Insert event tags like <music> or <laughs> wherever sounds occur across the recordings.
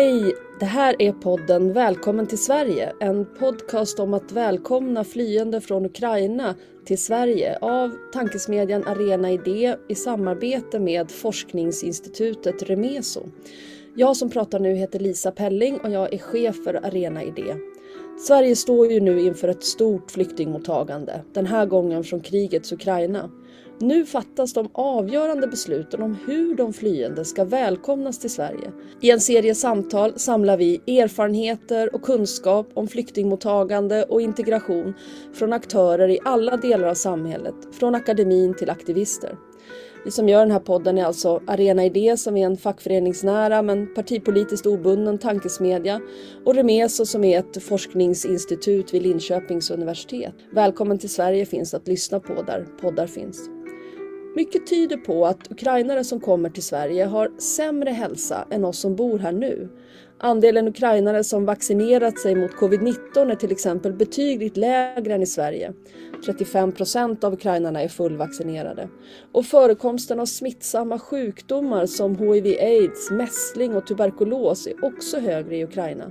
Hej! Det här är podden Välkommen till Sverige. En podcast om att välkomna flyende från Ukraina till Sverige av tankesmedjan Arena Idé i samarbete med forskningsinstitutet Remeso. Jag som pratar nu heter Lisa Pelling och jag är chef för Arena Idé. Sverige står ju nu inför ett stort flyktingmottagande, den här gången från krigets Ukraina. Nu fattas de avgörande besluten om hur de flyende ska välkomnas till Sverige. I en serie samtal samlar vi erfarenheter och kunskap om flyktingmottagande och integration från aktörer i alla delar av samhället, från akademin till aktivister. Vi som gör den här podden är alltså Arena Idé som är en fackföreningsnära men partipolitiskt obunden tankesmedja och Remeso som är ett forskningsinstitut vid Linköpings universitet. Välkommen till Sverige finns att lyssna på där poddar finns. Mycket tyder på att ukrainare som kommer till Sverige har sämre hälsa än oss som bor här nu. Andelen ukrainare som vaccinerat sig mot covid-19 är till exempel betydligt lägre än i Sverige. 35 procent av ukrainarna är fullvaccinerade. Och förekomsten av smittsamma sjukdomar som hiv-aids, mässling och tuberkulos är också högre i Ukraina.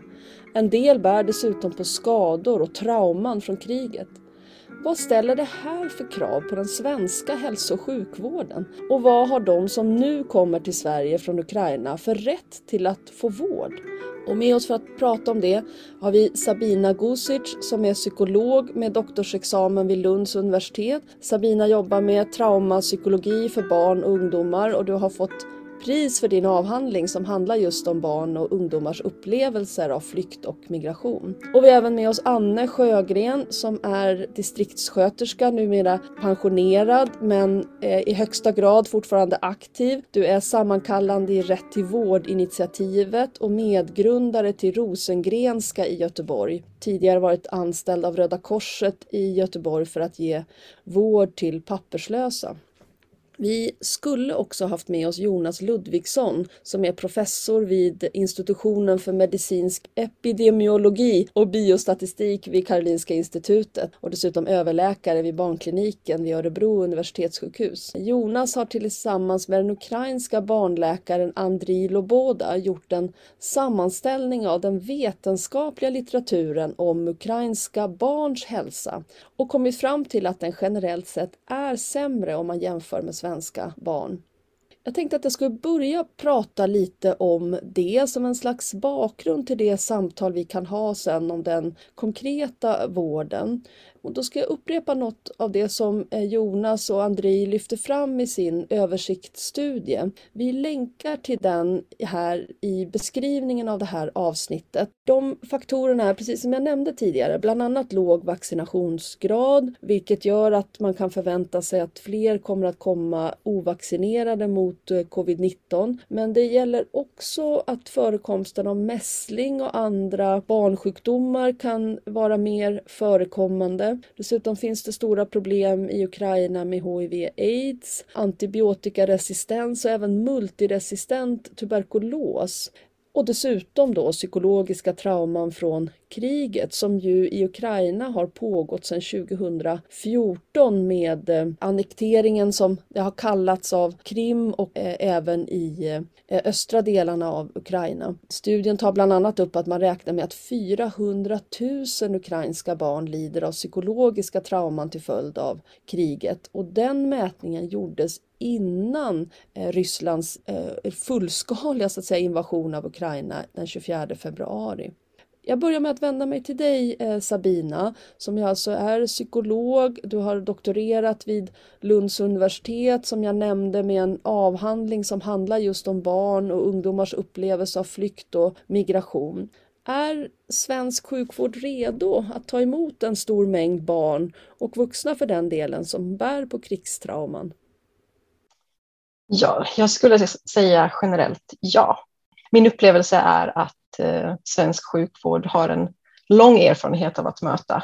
En del bär dessutom på skador och trauman från kriget. Vad ställer det här för krav på den svenska hälso och sjukvården? Och vad har de som nu kommer till Sverige från Ukraina för rätt till att få vård? Och med oss för att prata om det har vi Sabina Gusic som är psykolog med doktorsexamen vid Lunds universitet. Sabina jobbar med traumapsykologi för barn och ungdomar och du har fått pris för din avhandling som handlar just om barn och ungdomars upplevelser av flykt och migration. Och vi har även med oss Anne Sjögren som är distriktssköterska, numera pensionerad men eh, i högsta grad fortfarande aktiv. Du är sammankallande i Rätt till vård-initiativet och medgrundare till Rosengrenska i Göteborg. Tidigare varit anställd av Röda Korset i Göteborg för att ge vård till papperslösa. Vi skulle också haft med oss Jonas Ludvigsson som är professor vid institutionen för medicinsk epidemiologi och biostatistik vid Karolinska institutet och dessutom överläkare vid barnkliniken vid Örebro universitetssjukhus. Jonas har tillsammans med den ukrainska barnläkaren Andriy Loboda gjort en sammanställning av den vetenskapliga litteraturen om ukrainska barns hälsa och kommit fram till att den generellt sett är sämre om man jämför med svenska barn. Jag tänkte att jag skulle börja prata lite om det som en slags bakgrund till det samtal vi kan ha sen om den konkreta vården. Och då ska jag upprepa något av det som eh, Jonas och Andrei lyfter fram i sin översiktsstudie. Vi länkar till den här i beskrivningen av det här avsnittet. De faktorerna är, precis som jag nämnde tidigare, bland annat låg vaccinationsgrad, vilket gör att man kan förvänta sig att fler kommer att komma ovaccinerade mot eh, covid-19. Men det gäller också att förekomsten av mässling och andra barnsjukdomar kan vara mer förekommande Dessutom finns det stora problem i Ukraina med hiv-aids, antibiotikaresistens och även multiresistent tuberkulos. Och dessutom då psykologiska trauman från kriget som ju i Ukraina har pågått sedan 2014 med eh, annekteringen som det har kallats av Krim och eh, även i eh, östra delarna av Ukraina. Studien tar bland annat upp att man räknar med att 400 000 ukrainska barn lider av psykologiska trauman till följd av kriget och den mätningen gjordes innan eh, Rysslands eh, fullskaliga så att säga, invasion av Ukraina den 24 februari. Jag börjar med att vända mig till dig eh, Sabina som ju alltså är psykolog. Du har doktorerat vid Lunds universitet som jag nämnde med en avhandling som handlar just om barn och ungdomars upplevelse av flykt och migration. Är svensk sjukvård redo att ta emot en stor mängd barn och vuxna för den delen som bär på krigstrauman? Ja, jag skulle säga generellt ja. Min upplevelse är att eh, svensk sjukvård har en lång erfarenhet av att möta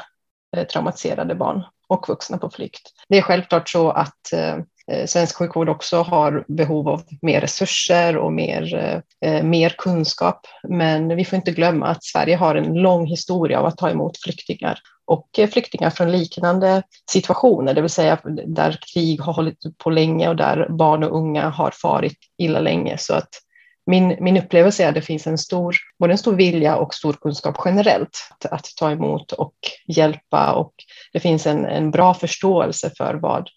eh, traumatiserade barn och vuxna på flykt. Det är självklart så att eh, eh svensk sjukvård också har behov av mer resurser och mer, eh, eh, mer kunskap. Men vi får inte glömma att Sverige har en lång historia av att ta emot flyktingar och eh, flyktingar från liknande situationer, det vill säga där krig har hållit på länge och där barn och unga har farit illa länge. Så att min, min upplevelse är att det finns en stor, både en stor vilja och stor kunskap generellt att, att ta emot och hjälpa och det finns en, en bra förståelse för vad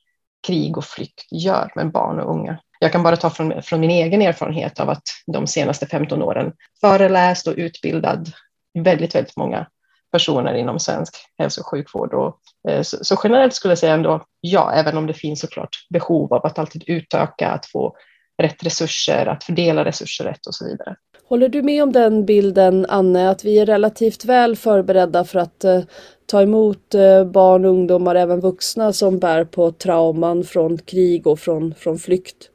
krig och flykt gör med barn och unga. Jag kan bara ta från, från min egen erfarenhet av att de senaste 15 åren föreläst och utbildad väldigt, väldigt många personer inom svensk hälso och sjukvård. Och, eh, så, så, generellt skulle jag säga ändå ja, även om det finns såklart behov av att alltid utöka, att få rätt resurser, att fördela resurser rätt och så vidare. Håller du med om den bilden, Anne, att vi är relativt väl förberedda för att eh, ta emot eh, barn, ungdomar, även vuxna som bär på trauman från krig och från, från flykt?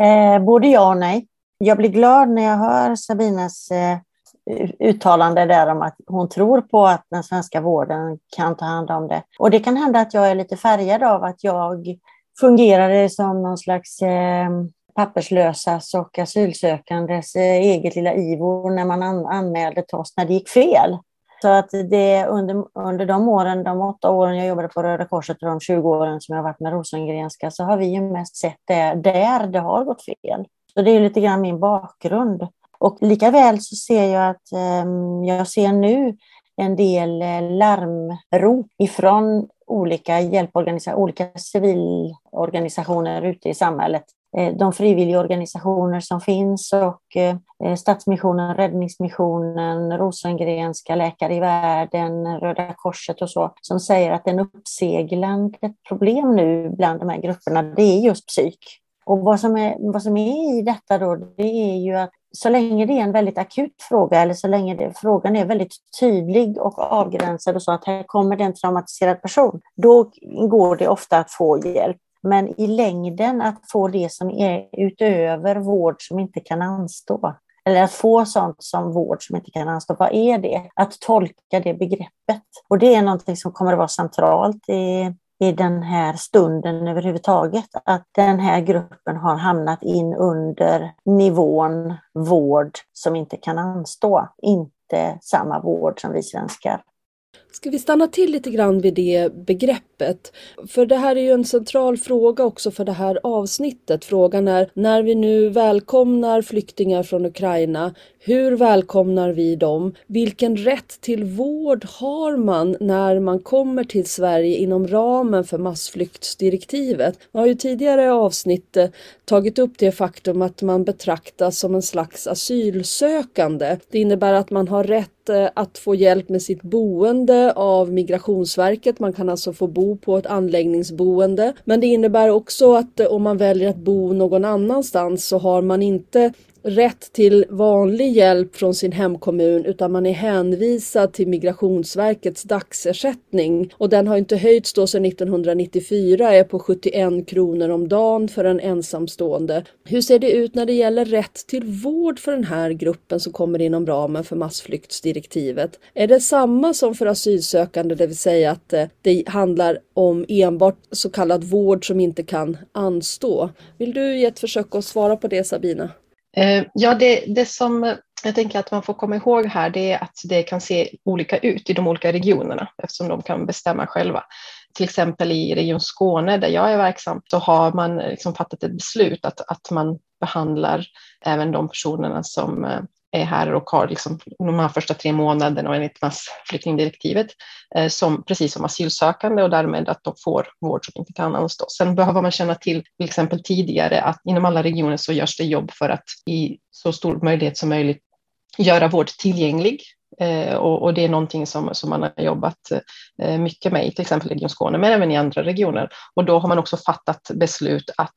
Eh, både ja och nej. Jag blir glad när jag hör Sabinas eh, Eh, uttalande där om att hon tror på att den svenska vården kan ta hand om det. Och det kan hända att jag är lite färgad av att jag fungerade som någon slags eh, papperslösas och asylsökandes eh, eget lilla IVO när man an anmälde till oss när det gick fel. Så att det under, under de åren, de åtta åren jag jobbade på Röda Korset och de 20 åren som jag varit med Rosengrenska så har vi ju mest sett det där det har gått fel. Så det är lite grann min bakgrund. Och lika väl så ser jag att ehm, jag ser nu en del eh, larmrop ifrån olika hjälporganisationer, olika civilorganisationer ute i samhället eh, de frivilligorganisationer som finns och eh, Stadsmissionen, Räddningsmissionen, Rosengrenska, Läkare i världen, Röda Korset och så, som säger att en uppseglande problem nu bland de här grupperna, det är just psyk. Och vad som är, vad som är i detta då, det är ju att så länge det är en väldigt akut fråga eller så länge det, frågan är väldigt tydlig och avgränsad och så att här kommer det en traumatiserad person, då går det ofta att få hjälp. Men i längden att få det som är utöver vård som inte kan anstå, eller att få sånt som vård som inte kan anstå, vad är det? Att tolka det begreppet. Och det är någonting som kommer att vara centralt i, i den här stunden överhuvudtaget. Att den här gruppen har hamnat in under nivån vård som inte kan anstå. Inte samma vård som vi svenskar Ska vi stanna till lite grann vid det begreppet? För det här är ju en central fråga också för det här avsnittet. Frågan är när vi nu välkomnar flyktingar från Ukraina, hur välkomnar vi dem? Vilken rätt till vård har man när man kommer till Sverige inom ramen för massflyktsdirektivet? Man har ju tidigare avsnitt eh, tagit upp det faktum att man betraktas som en slags asylsökande. Det innebär att man har rätt eh, att få hjälp med sitt boende av Migrationsverket. Man kan alltså få bo på ett anläggningsboende. Men det innebär också att eh, om man väljer att bo någon annanstans så har man inte rätt till vanlig hjälp från sin hemkommun utan man är hänvisad till Migrationsverkets dagsersättning och den har inte höjts då sedan 1994, är på 71 kronor om dagen för en ensamstående. Hur ser det ut när det gäller rätt till vård för den här gruppen som kommer inom ramen för massflyktsdirektivet? Är det samma som för asylsökande, det vill säga att eh, det handlar om enbart så kallad vård som inte kan anstå? Vill du ge ett försök att svara på det Sabina? Eh, ja, det, det som jag tänker att man får komma ihåg här det är att det kan se olika ut i de olika regionerna eftersom de kan bestämma själva. Till exempel i Region Skåne där jag är verksam så har man liksom fattat ett beslut att, att man behandlar även de personerna som eh, är här och har liksom de här första tre månaderna och enligt massflyktingdirektivet eh, som precis som asylsökande och därmed att de får vård som inte kan anstå. Sen behöver man känna till till exempel tidigare att inom alla regioner så görs det jobb för att i så stor möjlighet som möjligt göra vård tillgänglig eh, och, och, det är någonting som, som man har jobbat eh, mycket med i till exempel Region Skåne, men även i andra regioner. Och då har man också fattat beslut att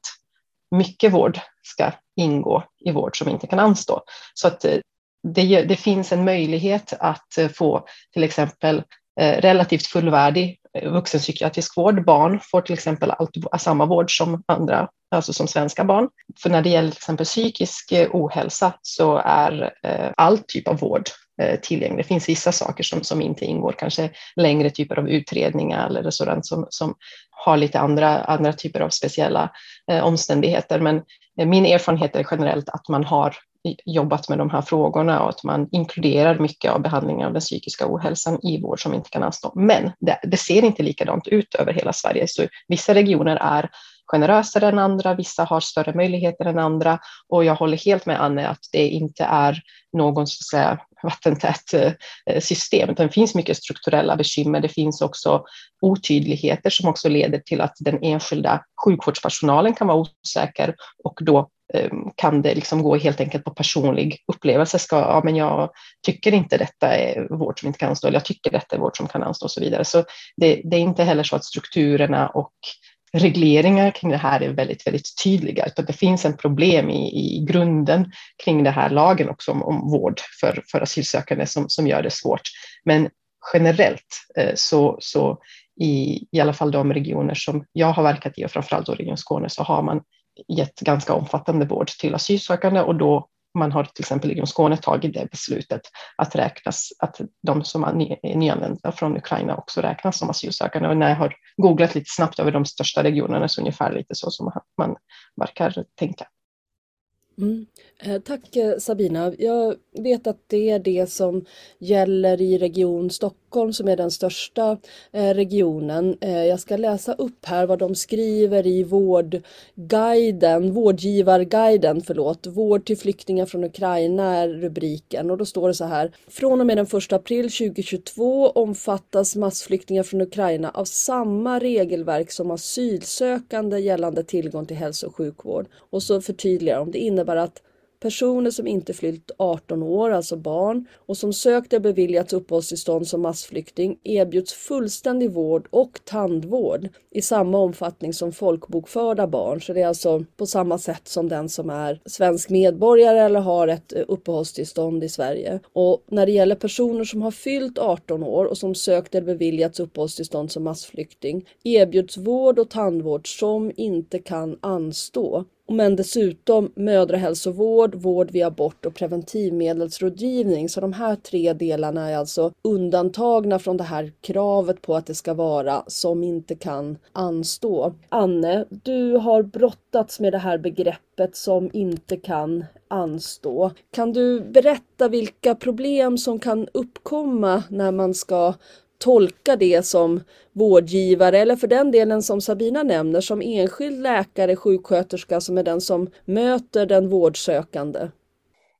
mycket vård ska ingå i vård som inte kan anstå. Så att eh, det, det finns en möjlighet att eh, få till exempel eh, relativt fullvärdig vuxenpsykiatrisk vård. Barn får till exempel allt, samma vård som andra, alltså som svenska barn. För när det gäller till exempel psykisk ohälsa så är all typ av vård Eh, tillgänglig. Det finns vissa saker som, som inte ingår, kanske längre typer av utredningar eller sådant som, som har lite andra, andra typer av speciella eh, omständigheter. Men eh, min erfarenhet är generellt att man har jobbat med de här frågorna och att man inkluderar mycket av behandlingen av den psykiska ohälsan i vård som inte kan anstå. Men det, det ser inte likadant ut över hela Sverige. Så vissa regioner är generösare än andra, vissa har större möjligheter än andra och jag håller helt med Anne att det inte är någon så att säga, vattentätt eh, system, utan det finns mycket strukturella bekymmer. Det finns också otydligheter som också leder till att den enskilda sjukvårdspersonalen kan vara osäker och då eh, kan det liksom gå helt enkelt på personlig upplevelse. Ska, ja, men jag tycker inte detta är vård som inte kan anstå, eller jag tycker detta är vård som kan anstå och så vidare. Så det, det är inte heller så att strukturerna och regleringar kring det här är väldigt, väldigt tydliga, utan det finns en problem i, i grunden kring den här lagen också om, om vård för, för asylsökande som, som gör det svårt. Men generellt eh, så, så i, i alla fall de regioner som jag har verkat i och framförallt då Region Skåne så har man gett ganska omfattande vård till asylsökande och då man har till exempel i Skåne tagit det beslutet att räknas, att de som är nyanlända från Ukraina också räknas som asylsökande. Och när jag har googlat lite snabbt över de största regionerna så ungefär lite så som man verkar tänka. Mm. Eh, tack eh, Sabina. Jag vet att det är det som gäller i Region Stockholm som är den största eh, regionen. Eh, jag ska läsa upp här vad de skriver i vårdguiden, vårdgivarguiden, förlåt. Vård till flyktingar från Ukraina är rubriken och då står det så här. Från och med den 1 april 2022 omfattas massflyktingar från Ukraina av samma regelverk som asylsökande gällande tillgång till hälso och sjukvård. Och så förtydligar de, det innebär att Personer som inte fyllt 18 år, alltså barn, och som sökt eller beviljats uppehållstillstånd som massflykting erbjuds fullständig vård och tandvård i samma omfattning som folkbokförda barn. Så det är alltså på samma sätt som den som är svensk medborgare eller har ett eh, uppehållstillstånd i Sverige. Och när det gäller personer som har fyllt 18 år och som sökt eller beviljats uppehållstillstånd som massflykting erbjuds vård och tandvård som inte kan anstå men dessutom mödrahälsovård, vård vid abort och preventivmedelsrådgivning. Så de här tre delarna är alltså undantagna från det här kravet på att det ska vara som inte kan anstå. Anne, du har brottats med det här begreppet som inte kan anstå. Kan du berätta vilka problem som kan uppkomma när man ska tolka det som vårdgivare eller för den delen som Sabina nämner som enskild läkare, sjuksköterska som är den som möter den vårdsökande?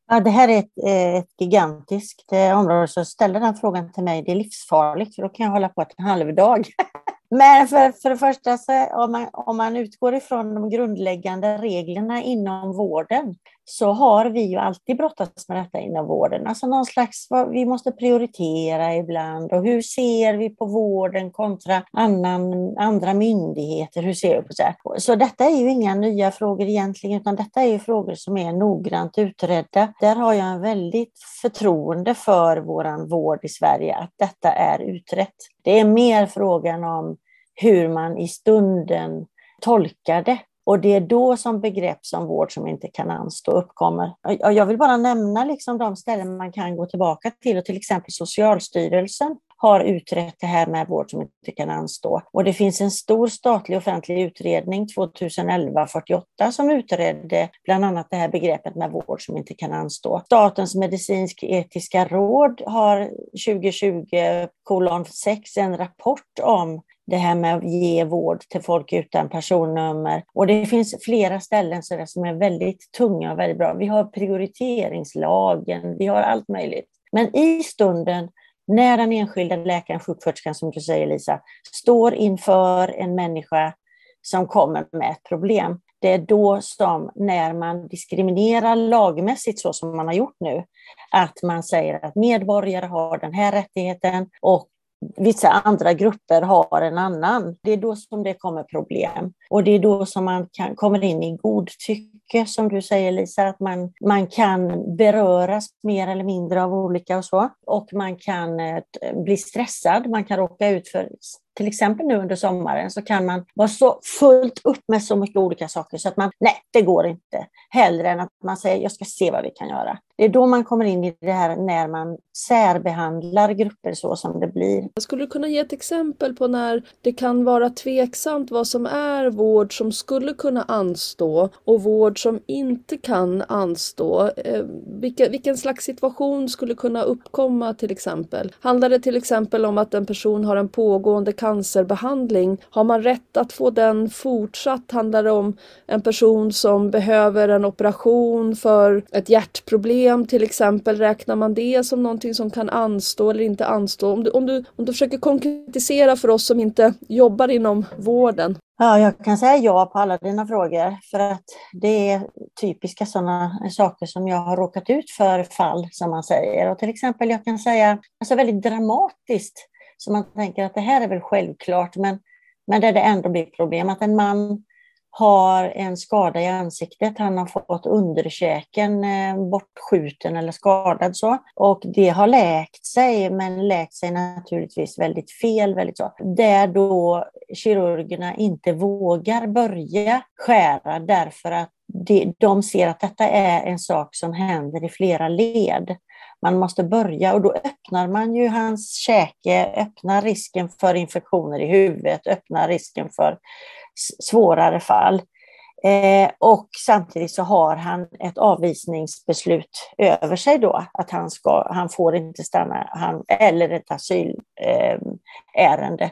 Ja, det här är ett, eh, ett gigantiskt eh, område, så ställer den frågan till mig, det är livsfarligt, för då kan jag hålla på en halv dag. <laughs> Men för, för det första, så om, man, om man utgår ifrån de grundläggande reglerna inom vården, så har vi ju alltid brottats med detta inom vården. Alltså någon slags, vi måste prioritera ibland och hur ser vi på vården kontra annan, andra myndigheter? Hur ser vi på det? Så detta är ju inga nya frågor egentligen, utan detta är ju frågor som är noggrant utredda. Där har jag en väldigt förtroende för våran vård i Sverige, att detta är utrett. Det är mer frågan om hur man i stunden tolkar det. Och det är då som begrepp som vård som inte kan anstå uppkommer. Jag vill bara nämna liksom de ställen man kan gå tillbaka till, och till exempel Socialstyrelsen har utrett det här med vård som inte kan anstå. Och det finns en stor statlig offentlig utredning, 2011-48, som utredde bland annat det här begreppet med vård som inte kan anstå. Statens medicinsk-etiska råd har 2020 kolon 6 en rapport om det här med att ge vård till folk utan personnummer. Och det finns flera ställen så som är väldigt tunga och väldigt bra. Vi har prioriteringslagen, vi har allt möjligt. Men i stunden när den enskilda läkaren, sjuksköterskan som du säger Lisa, står inför en människa som kommer med ett problem, det är då som, när man diskriminerar lagmässigt så som man har gjort nu, att man säger att medborgare har den här rättigheten och vissa andra grupper har en annan. Det är då som det kommer problem. Och det är då som man kan, kommer in i godtycke, som du säger Lisa, att man, man kan beröras mer eller mindre av olika och så. Och man kan eh, bli stressad, man kan råka ut för till exempel nu under sommaren så kan man vara så fullt upp med så mycket olika saker så att man, nej, det går inte. Hellre än att man säger, jag ska se vad vi kan göra. Det är då man kommer in i det här när man särbehandlar grupper så som det blir. Skulle du kunna ge ett exempel på när det kan vara tveksamt vad som är vård som skulle kunna anstå och vård som inte kan anstå? Eh, vilka, vilken slags situation skulle kunna uppkomma till exempel? Handlar det till exempel om att en person har en pågående cancerbehandling? Har man rätt att få den fortsatt? Handlar det om en person som behöver en operation för ett hjärtproblem till exempel? Räknar man det som någonting som kan anstå eller inte anstå? Om du, om du, om du försöker konkretisera för oss som inte jobbar inom vården. Ja, jag kan säga ja på alla dina frågor för att det är typiska sådana saker som jag har råkat ut för fall som man säger. Och till exempel jag kan säga alltså väldigt dramatiskt så man tänker att det här är väl självklart men, men där det ändå blir problem. Att en man har en skada i ansiktet. Han har fått underkäken eh, bortskjuten eller skadad så. Och det har läkt sig, men läkt sig naturligtvis väldigt fel. Väldigt så. Där då kirurgerna inte vågar börja skära därför att de ser att detta är en sak som händer i flera led. Man måste börja och då öppnar man ju hans käke, öppnar risken för infektioner i huvudet, öppnar risken för svårare fall. Eh, och samtidigt så har han ett avvisningsbeslut över sig då, att han, ska, han får inte stanna, han, eller ett asylärende. Eh,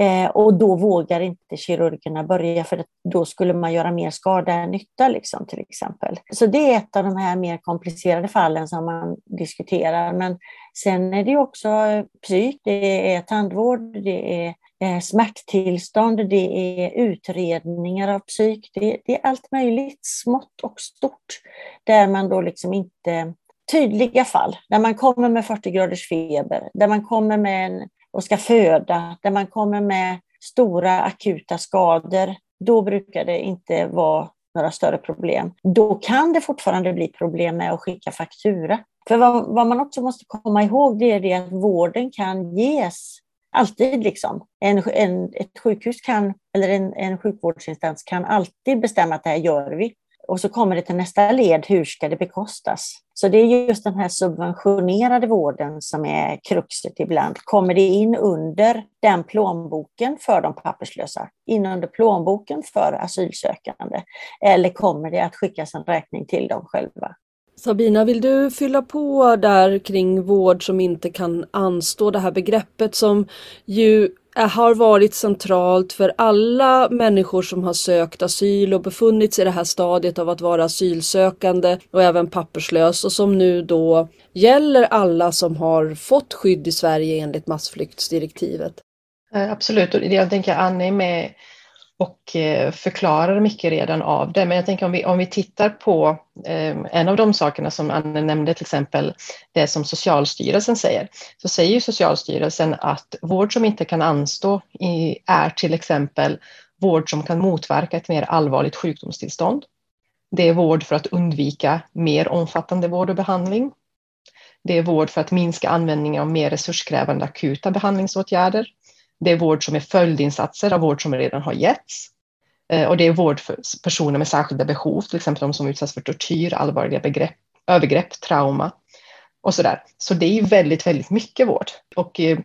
Eh, och då vågar inte kirurgerna börja, för då skulle man göra mer skada än nytta, liksom, till exempel. Så det är ett av de här mer komplicerade fallen som man diskuterar. Men sen är det också eh, psyk, det är tandvård, det är eh, smärttillstånd, det är utredningar av psyk, det, det, är allt möjligt, smått och stort, där man då liksom inte tydliga fall, där man kommer med 40 graders feber, där man kommer med en, och ska föda, där man kommer med stora akuta skador, då brukar det inte vara några större problem. Då kan det fortfarande bli problem med att skicka faktura. För vad, vad man också måste komma ihåg det är det att vården kan ges alltid liksom. En, en, ett sjukhus kan, eller en, en sjukvårdsinstans kan alltid bestämma att det här gör vi. Och så kommer det till nästa led, hur ska det bekostas? Så det är just den här subventionerade vården som är kruxet ibland. Kommer det in under den plånboken för de papperslösa? In under plånboken för asylsökande? Eller kommer det att skickas en räkning till dem själva? Sabina, vill du fylla på där kring vård som inte kan anstå, det här begreppet som ju Eh, har varit centralt för alla människor som har sökt asyl och befunnit sig i det här stadiet av att vara asylsökande och även papperslös och som nu då gäller alla som har fått skydd i Sverige enligt massflyktsdirektivet. Eh, absolut, och jag tänker Annie med och eh, förklarar mycket redan av det. Men jag tänker om vi, om vi tittar på eh, en av de sakerna som Anne nämnde, till exempel det som Socialstyrelsen säger, så säger ju Socialstyrelsen att vård som inte kan anstå i, är till exempel vård som kan motverka ett mer allvarligt sjukdomstillstånd. Det är vård för att undvika mer omfattande vård och behandling. Det är vård för att minska användningen av mer resurskrävande akuta behandlingsåtgärder. Det är vård som är följdinsatser av vård som redan har getts. Eh, och det är vård för personer med särskilda behov, till exempel de som utsatts för tortyr, allvarliga begrepp, övergrepp, trauma och så där. Så det är ju väldigt, väldigt mycket vård. Och eh,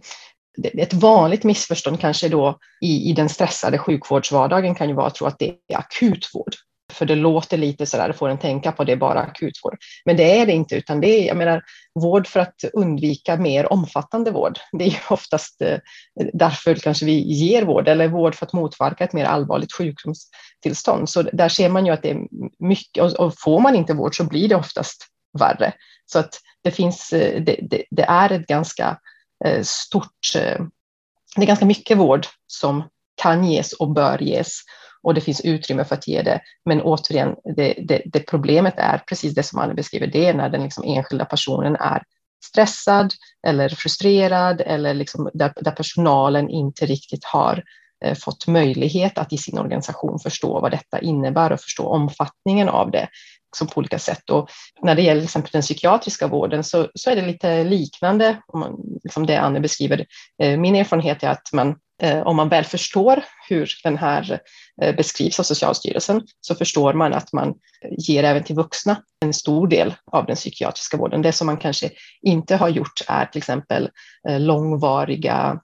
ett vanligt missförstånd kanske då i, i den stressade sjukvårdsvardagen kan ju vara att tro att det är akutvård. För det låter lite så där, det får en tänka på det är bara akutvård. Men det är det inte, utan det är jag menar, vård för att undvika mer omfattande vård. Det är oftast eh, därför kanske vi ger vård, eller vård för att motverka ett mer allvarligt sjukdomstillstånd. Så där ser man ju att det är mycket, och får man inte vård så blir det oftast värre. Så att det finns, eh, det, det, det är ett ganska eh, stort, det är ganska mycket vård som kan ges och bör ges och det finns utrymme för att ge det. Men återigen, det, det, det problemet är precis det som Anne beskriver, det är när den liksom enskilda personen är stressad eller frustrerad eller liksom där, där personalen inte riktigt har eh, fått möjlighet att i sin organisation förstå vad detta innebär och förstå omfattningen av det liksom på olika sätt. Och när det gäller exempel den psykiatriska vården så, så är det lite liknande, om man, liksom det Anne beskriver. Eh, min erfarenhet är att man Eh, om man väl förstår hur den här eh, beskrivs av Socialstyrelsen så förstår man att man ger även till vuxna en stor del av den psykiatriska vården. Det som man kanske inte har gjort är till exempel eh, långvariga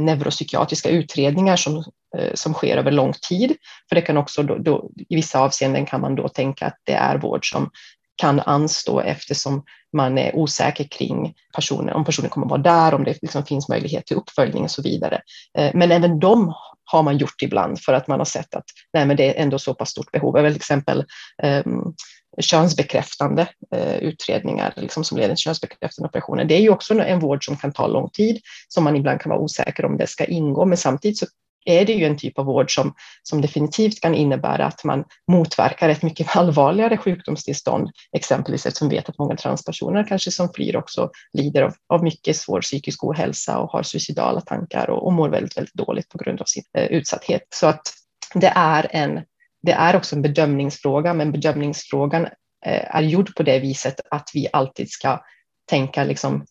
neuropsykiatriska utredningar som som sker över lång tid. För det kan också då, då, i vissa avseenden kan man då tänka att det är vård som kan anstå eftersom man är osäker kring personen, om personen kommer att vara där, om det liksom finns möjlighet till uppföljning och så vidare. Eh, men även de har man gjort ibland för att man har sett att nej, men det är ändå så pass stort behov. Till exempel um, könsbekräftande uh, utredningar liksom som leder till könsbekräftande operationer. Det är ju också en vård som kan ta lång tid, som man ibland kan vara osäker om det ska ingå, men samtidigt så är det ju en typ av vård som, som definitivt kan innebära att man motverkar ett mycket <laughs> allvarligare sjukdomstillstånd, exempelvis eftersom vi vet att många transpersoner kanske som flyr också lider av, av mycket svår psykisk ohälsa och har suicidala tankar och, och mår väldigt, väldigt dåligt på grund av sin eh, utsatthet. Så att det är, en, det är också en bedömningsfråga, men bedömningsfrågan eh, är gjord på det viset att vi alltid ska tänka liksom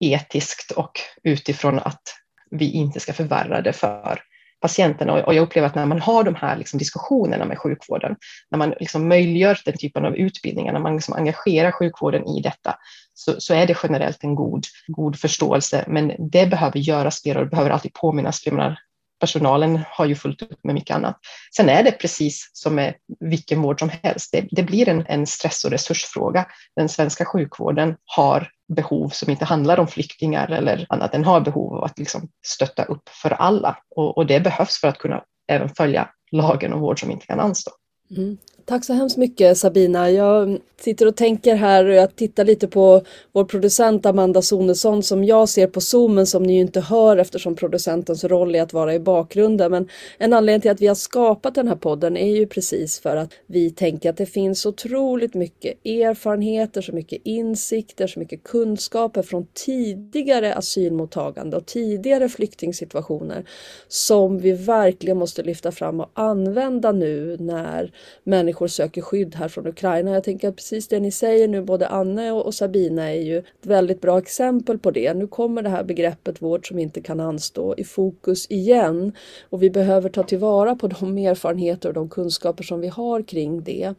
etiskt och utifrån att vi inte ska förvärra det för patienterna. Och jag upplever att när man har de här liksom diskussionerna med sjukvården, när man liksom möjliggör den typen av utbildningar, när man liksom engagerar sjukvården i detta, så, så, är det generellt en god, god förståelse. Men det behöver göras mer och det behöver alltid påminnas. För menar, personalen har ju fullt upp med mycket annat. Sen är det precis som med vilken vård som helst. Det, det blir en, en stress och resursfråga. Den svenska sjukvården har behov som inte handlar om flyktingar eller annat. Den har behov av att liksom stötta upp för alla och, och det behövs för att kunna även följa lagen om vård som inte kan anstå. Mm. Tack så hemskt mycket Sabina. Jag sitter och tänker här och jag tittar lite på vår producent Amanda Sonesson som jag ser på zoomen som ni ju inte hör eftersom producentens roll är att vara i bakgrunden. Men en anledning till att vi har skapat den här podden är ju precis för att vi tänker att det finns otroligt mycket erfarenheter, så mycket insikter, så mycket kunskaper från tidigare asylmottagande och tidigare flyktingsituationer som vi verkligen måste lyfta fram och använda nu när människor människor söker skydd här från Ukraina. Jag tänker att precis det ni säger nu, både Anne och Sabina är ju ett väldigt bra exempel på det. Nu kommer det här begreppet vård som inte kan anstå i fokus igen och vi behöver ta tillvara på de erfarenheter och de kunskaper som vi har kring det.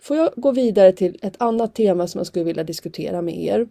Får jag gå vidare till ett annat tema som jag skulle vilja diskutera med er.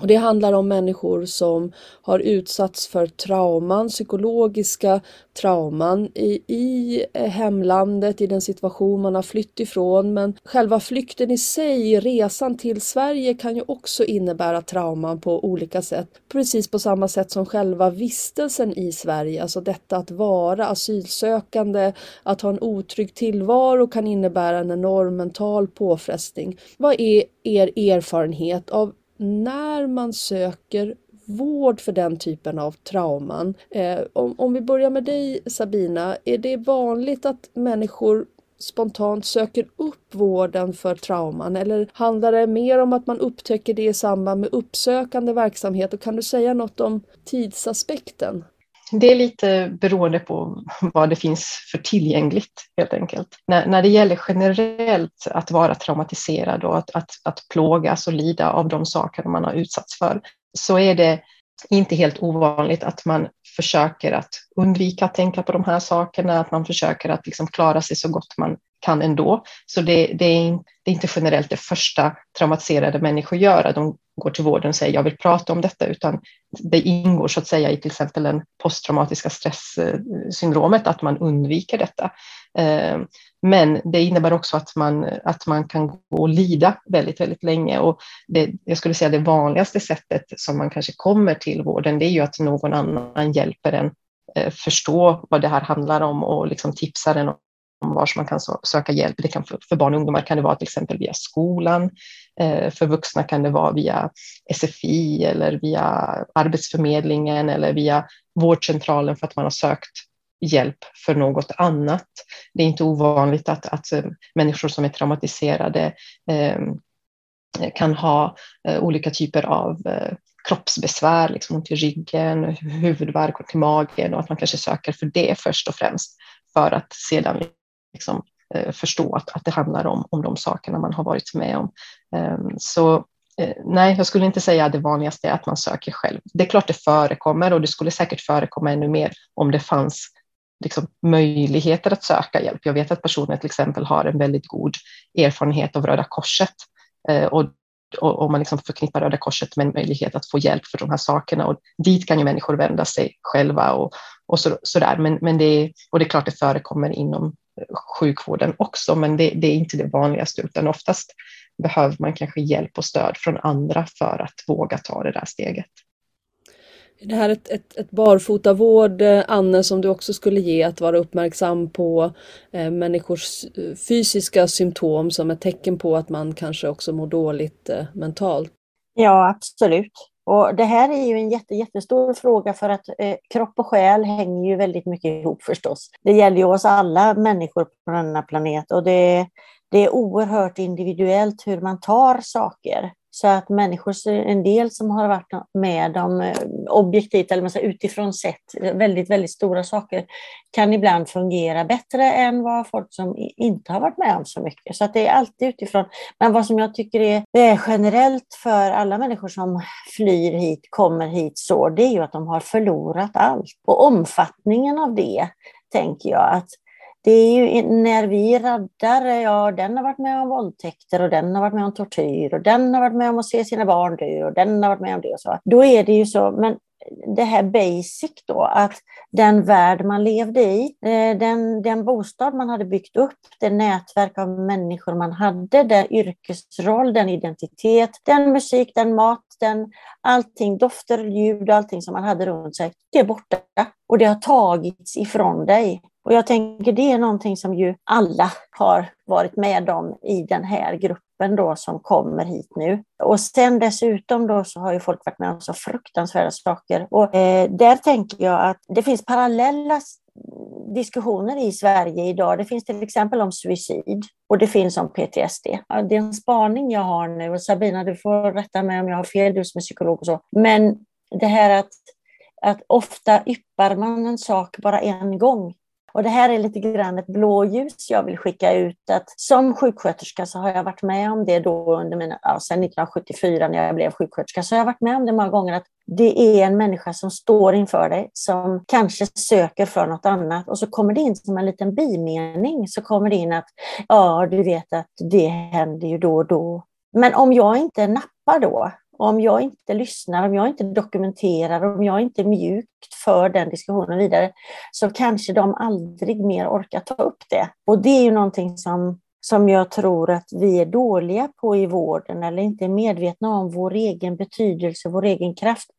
Och det handlar om människor som har utsatts för trauman, psykologiska trauman i, i hemlandet, i den situation man har flytt ifrån. Men själva flykten i sig, resan till Sverige kan ju också innebära trauman på olika sätt. Precis på samma sätt som själva vistelsen i Sverige, alltså detta att vara asylsökande, att ha en otrygg tillvaro kan innebära en enorm mental påfrestning. Vad är er erfarenhet av när man söker vård för den typen av trauman. Eh, om, om vi börjar med dig Sabina, är det vanligt att människor spontant söker upp vården för trauman eller handlar det mer om att man upptäcker det i samband med uppsökande verksamhet och kan du säga något om tidsaspekten? Det är lite beroende på vad det finns för tillgängligt helt enkelt. När, när det gäller generellt att vara traumatiserad och att, att, att plågas och lida av de saker man har utsatts för så är det inte helt ovanligt att man försöker att undvika att tänka på de här sakerna, att man försöker att liksom klara sig så gott man kan ändå. Så det, det, är, det är inte generellt det första traumatiserade människor gör, att de går till vården och säger jag vill prata om detta, utan det ingår så att säga i till exempel den posttraumatiska stresssyndromet, att man undviker detta. Eh, men det innebär också att man, att man kan gå och lida väldigt, väldigt länge. Och det, jag skulle säga det vanligaste sättet som man kanske kommer till vården, det är ju att någon annan hjälper en eh, förstå vad det här handlar om och liksom tipsar en om var man kan söka hjälp. Det kan för, för barn och ungdomar kan det vara till exempel via skolan. Eh, för vuxna kan det vara via SFI eller via Arbetsförmedlingen eller via vårdcentralen för att man har sökt hjälp för något annat. Det är inte ovanligt att, att eh, människor som är traumatiserade eh, kan ha eh, olika typer av eh, kroppsbesvär, liksom ont i ryggen, huvudvärk och i magen och att man kanske söker för det först och främst för att sedan liksom, eh, förstå att, att det handlar om, om de sakerna man har varit med om. Ehm, så eh, nej, jag skulle inte säga att det vanligaste är att man söker själv. Det är klart det förekommer och det skulle säkert förekomma ännu mer om det fanns liksom, möjligheter att söka hjälp. Jag vet att personer till exempel har en väldigt god erfarenhet av Röda Korset eh, och om man liksom förknippar Röda Korset med en möjlighet att få hjälp för de här sakerna. Och dit kan ju människor vända sig själva och, och så, sådär. Men, men det, är, och det är klart det förekommer inom sjukvården också, men det, det, är inte det vanligaste, utan oftast behöver man kanske hjälp och stöd från andra för att våga ta det där steget. Är det här ett, ett, ett barfotavård, eh, Anne, som du också skulle ge att vara uppmärksam på eh, människors eh, fysiska symptom som ett tecken på att man kanske också mår dåligt eh, mentalt? Ja, absolut. Och det här är ju en jätte, jättestor fråga för att eh, kropp och själ hänger ju väldigt mycket ihop förstås. Det gäller ju oss alla människor på denna planet och det, det är oerhört individuellt hur man tar saker. Så att människor, en del som har varit med om eh, objektivt eller utifrån sett väldigt, väldigt stora saker kan ibland fungera bättre än vad folk som inte har varit med om så mycket. Så att det är alltid utifrån. Men vad som jag tycker är, är generellt för alla människor som flyr hit, kommer hit så, det är ju att de har förlorat allt. Och omfattningen av det tänker jag att det är ju när vi räddar, ja den har varit med om våldtäkter och den har varit med om tortyr och den har varit med om att se sina barn dö och den har varit med om det och så. Då är det ju så, men det här basic då, att den värld man levde i, eh, den, den bostad man hade byggt upp, det nätverk av människor man hade, den yrkesroll, den identitet, den musik, den mat, den, allting, dofter, ljud och allting som man hade runt sig, det är borta. Och det har tagits ifrån dig. Och jag tänker det är någonting som ju alla har varit med om i den här gruppen då som kommer hit nu. Och sen dessutom då så har ju folk varit med om så fruktansvärda saker. Och eh, där tänker jag att det finns parallella diskussioner i Sverige idag. Det finns till exempel om suicid och det finns om PTSD. Det är en spaning jag har nu och Sabina, du får rätta mig om jag har fel, du som är psykolog och så. Men det här att, att ofta yppar man en sak bara en gång och det här är lite grann ett blåljus jag vill skicka ut. Att som sjuksköterska så har jag varit med om det då under mina, ja, sedan 1974 när jag blev sjuksköterska, så har jag varit med om det många gånger att det är en människa som står inför dig som kanske söker för något annat och så kommer det in som en liten bimening så kommer det in att ja, du vet att det händer ju då och då. Men om jag inte nappar då, om jag inte lyssnar, om jag inte dokumenterar, om jag inte mjukt för den diskussionen vidare, så kanske de aldrig mer orkar ta upp det. Och det är ju någonting som, som jag tror att vi är dåliga på i vården, eller inte är medvetna om vår egen betydelse, vår egen kraft.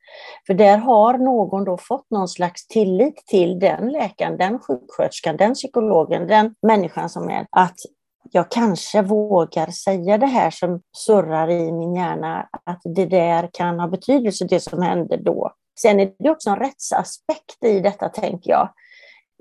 För där har någon då fått någon slags tillit till den läkaren, den sjuksköterskan, den psykologen, den människan som är, att jag kanske vågar säga det här som surrar i min hjärna, att det där kan ha betydelse, det som hände då. Sen är det också en rättsaspekt i detta, tänker jag.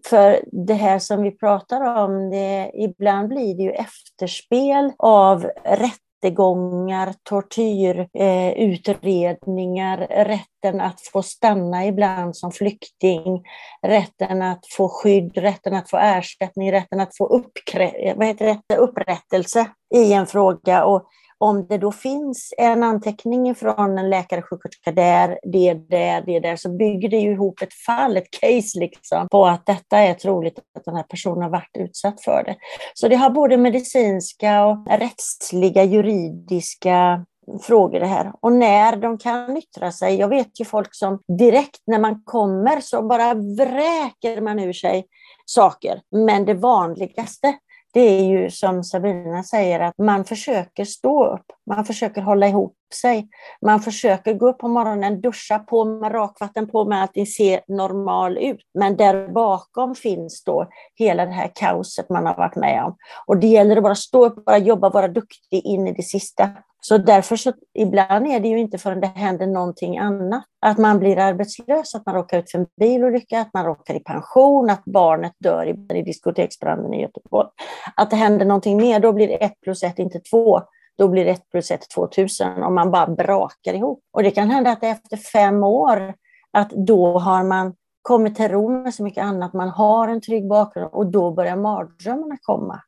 För det här som vi pratar om, det, ibland blir det ju efterspel av rätt rättegångar, tortyrutredningar, eh, rätten att få stanna ibland som flykting, rätten att få skydd, rätten att få ersättning, rätten att få uppkrä- vad heter det? upprättelse i en fråga. Och om det då finns en anteckning från en läkare, sjuksköterska där, det där, det där, så bygger det ju ihop ett fall, ett case liksom, på att detta är troligt att den här personen har varit utsatt för det. Så det har både medicinska och rättsliga, juridiska frågor det här. Och när de kan yttra sig. Jag vet ju folk som direkt när man kommer så bara vräker man ur sig saker. Men det vanligaste det är ju som Sabina säger att man försöker stå upp, man försöker hålla ihop sig. Man försöker gå upp på morgonen, duscha på med rakvatten på med allting ser normal ut. Men där bakom finns då hela det här kaoset man har varit med om. Och det gäller att bara stå upp, bara jobba, vara duktig in i det sista. Så därför så ibland är det ju inte förrän det händer någonting annat. Att man blir arbetslös, att man råkar ut för en bilolycka, att man råkar i pension, att barnet dör i, i diskoteksbranden i Göteborg. Att det händer någonting mer, då blir ett plus ett inte två. Då blir ett plus ett 2000 om man bara brakar ihop. Och det kan hända att efter fem år, att då har man kommit till ro med så mycket annat, man har en trygg bakgrund och då börjar mardrömmarna komma.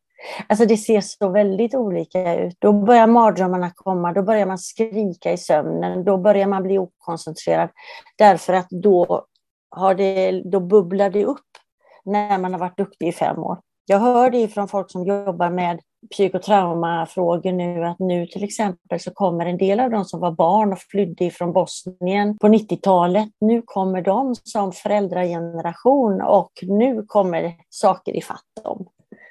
Alltså det ser så väldigt olika ut. Då börjar mardrömmarna komma, då börjar man skrika i sömnen, då börjar man bli okoncentrerad. Därför att då, har det, då bubblar det upp när man har varit duktig i fem år. Jag hör det från folk som jobbar med psykotraumafrågor nu, att nu till exempel så kommer en del av de som var barn och flydde från Bosnien på 90-talet, nu kommer de som föräldrageneration och nu kommer saker i fatt dem.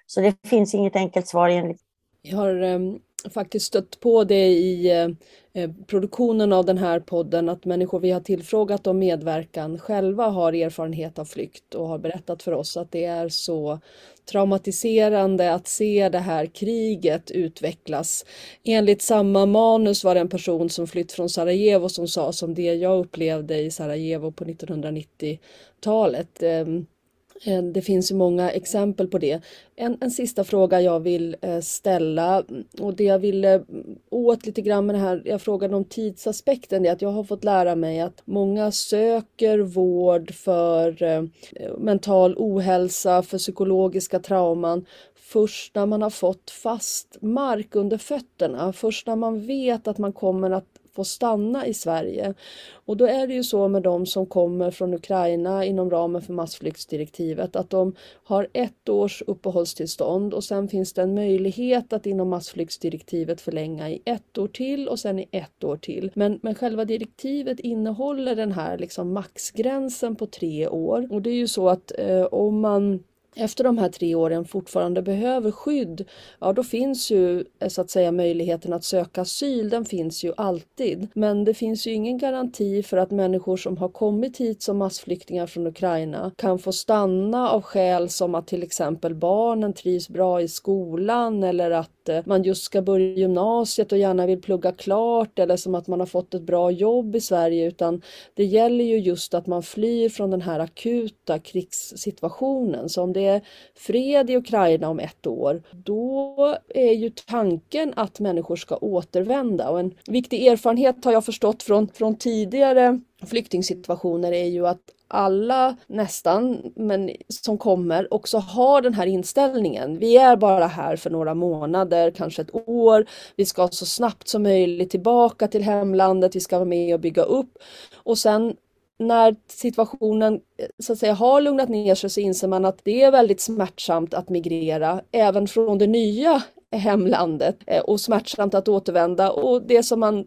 Så det finns inget enkelt svar enligt jag har ehm, faktiskt stött på det i eh, eh, produktionen av den här podden att människor vi har tillfrågat om medverkan själva har erfarenhet av flykt och har berättat för oss att det är så traumatiserande att se det här kriget utvecklas. Enligt samma manus var det en person som flytt från Sarajevo som sa som det jag upplevde i Sarajevo på 1990-talet. Eh, Eh, det finns ju många exempel på det. En, en sista fråga jag vill eh, ställa och det jag ville eh, åt lite grann med det här, jag frågade om tidsaspekten, det är att jag har fått lära mig att många söker vård för mental ohälsa, för psykologiska trauman först när man har fått fast mark under fötterna, först när man vet att man kommer att få stanna i Sverige. Och då är det ju så med de som kommer från Ukraina inom ramen för massflyktsdirektivet att de har ett års uppehållstillstånd och sen finns det en möjlighet att inom massflyktsdirektivet förlänga i ett år till och sen i ett år till. Men, men själva direktivet innehåller den här liksom maxgränsen på tre år och det är ju så att eh, om man efter de här tre åren fortfarande behöver skydd, ja då finns ju eh, så att säga möjligheten att söka asyl, den finns ju alltid. Men det finns ju ingen garanti för att människor som har kommit hit som massflyktingar från Ukraina kan få stanna av skäl som att till exempel barnen trivs bra i skolan eller att eh, man just ska börja gymnasiet och gärna vill plugga klart eller som att man har fått ett bra jobb i Sverige utan det gäller ju just att man flyr från den här akuta krigssituationen. Så om det det fred i Ukraina om ett år, då är ju tanken att människor ska återvända. Och en viktig erfarenhet har jag förstått från, från tidigare flyktingsituationer är ju att alla nästan, men som kommer också har den här inställningen. Vi är bara här för några månader, kanske ett år. Vi ska så snabbt som möjligt tillbaka till hemlandet. Vi ska vara med och bygga upp och sen när situationen eh, så att säga har lugnat ner sig så inser man att det är väldigt smärtsamt att migrera även från det nya hemlandet eh, och smärtsamt att återvända och det som man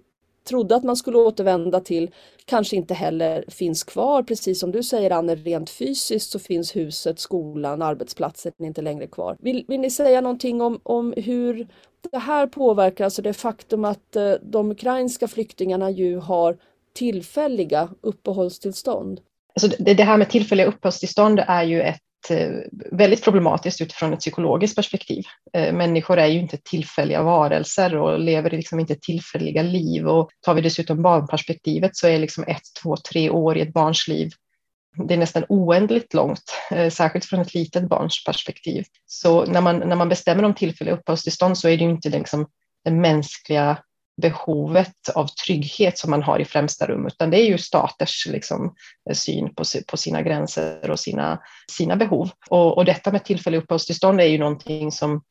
trodde att man skulle återvända till kanske inte heller finns kvar. Precis som du säger Anne, rent fysiskt så finns huset, skolan, arbetsplatsen inte längre kvar. Vill, vill ni säga någonting om, om hur det här påverkar, alltså det faktum att eh, de ukrainska flyktingarna ju har tillfälliga uppehållstillstånd? Alltså det, det här med tillfälliga uppehållstillstånd är ju ett eh, väldigt problematiskt utifrån ett psykologiskt perspektiv. Eh, människor är ju inte tillfälliga varelser och lever liksom inte tillfälliga liv. Och tar vi dessutom barnperspektivet så är liksom ett, två, tre år i ett barns liv det är nästan oändligt långt, eh, särskilt från ett litet barns perspektiv. Så när man, när man bestämmer om tillfälliga uppehållstillstånd så är det ju inte liksom den mänskliga behovet av trygghet som man har i främsta rum, utan det är ju staters liksom, syn på, på sina gränser och sina, sina behov. Och, och detta med tillfälliga uppehållstillstånd är ju någonting som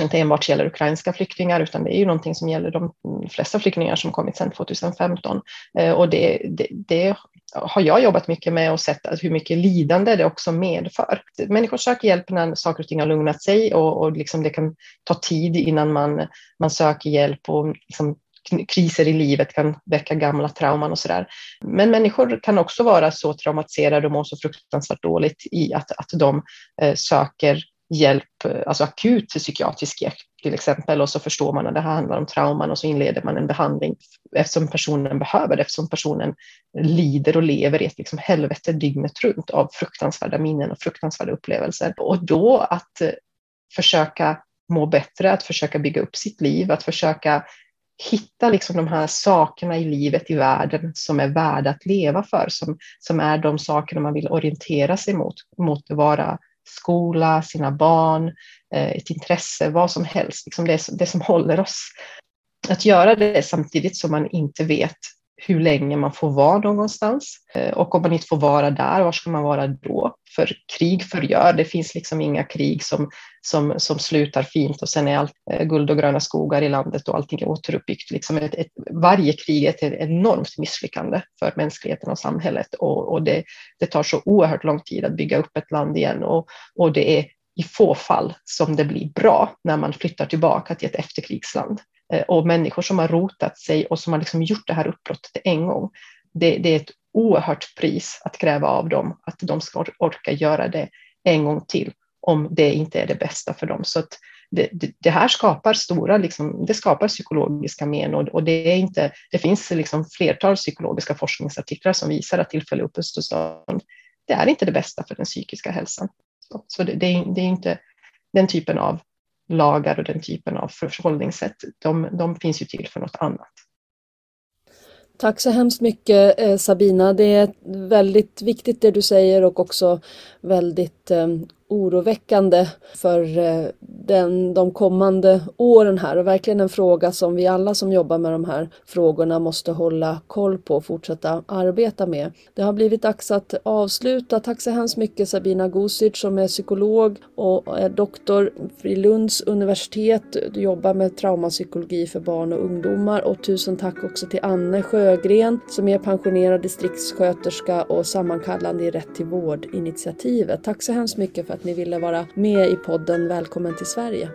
inte enbart gäller ukrainska flyktingar, utan det är ju någonting som gäller de flesta flyktingar som kommit sedan 2015. Eh, och det, det, det, har jag jobbat mycket med och sett hur mycket lidande det också medför. Människor söker hjälp när saker och ting har lugnat sig och, och liksom det kan ta tid innan man, man söker hjälp och liksom kriser i livet kan väcka gamla trauman och sådär. Men människor kan också vara så traumatiserade och må så fruktansvärt dåligt i att, att de eh, söker hjälp, eh, alltså akut psykiatrisk hjälp till exempel, och så förstår man att det här handlar om trauman och så inleder man en behandling eftersom personen behöver det, eftersom personen lider och lever i ett liksom helvete dygnet runt av fruktansvärda minnen och fruktansvärda upplevelser. Och då att eh, försöka må bättre, att försöka bygga upp sitt liv, att försöka hitta liksom de här sakerna i livet i världen som är värda att leva för, som, som är de sakerna man vill orientera sig mot, mot att vara skola, sina barn, eh, ett intresse, vad som helst, liksom det, det som håller oss. Att göra det samtidigt som man inte vet hur länge man får vara någonstans. Eh, och om man inte får vara där, var ska man vara då? För krig förgör, det finns liksom inga krig som, som, som slutar fint och sen är allt eh, guld och gröna skogar i landet och allting är återuppbyggt. Liksom ett, ett, varje krig är ett enormt misslyckande för mänskligheten och samhället och, och det, det tar så oerhört lång tid att bygga upp ett land igen och, och det är i få fall som det blir bra när man flyttar tillbaka till ett efterkrigsland. Eh, och människor som har rotat sig och som har liksom gjort det här uppbrottet en gång, det, det är ett oerhört pris att kräva av dem att de ska orka göra det en gång till om det inte är det bästa för dem. Så det, det, det, här skapar stora, liksom, det skapar psykologiska men och, och, det, är inte, det finns liksom flertal psykologiska forskningsartiklar som visar att tillfällig uppehållstillstånd, det är inte det bästa för den psykiska hälsan. Så, så det, det, det är inte den typen av lagar och den typen av förhållningssätt, de, de finns ju till för något annat. Tack så hemskt mycket eh, Sabina. Det är väldigt viktigt det du säger och också väldigt eh, oroväckande för eh, den, de kommande åren här och verkligen en fråga som vi alla som jobbar med de här frågorna måste hålla koll på och fortsätta arbeta med. Det har blivit dags att avsluta. Tack så hemskt mycket Sabina Gusic som är psykolog och är doktor vid Lunds universitet. Du jobbar med traumapsykologi för barn och ungdomar och tusen tack också till Anne Sjögren som är pensionerad distriktssköterska och sammankallande i Rätt till vård-initiativet. Tack så hemskt mycket för att ni ville vara med i podden Välkommen till Sverige.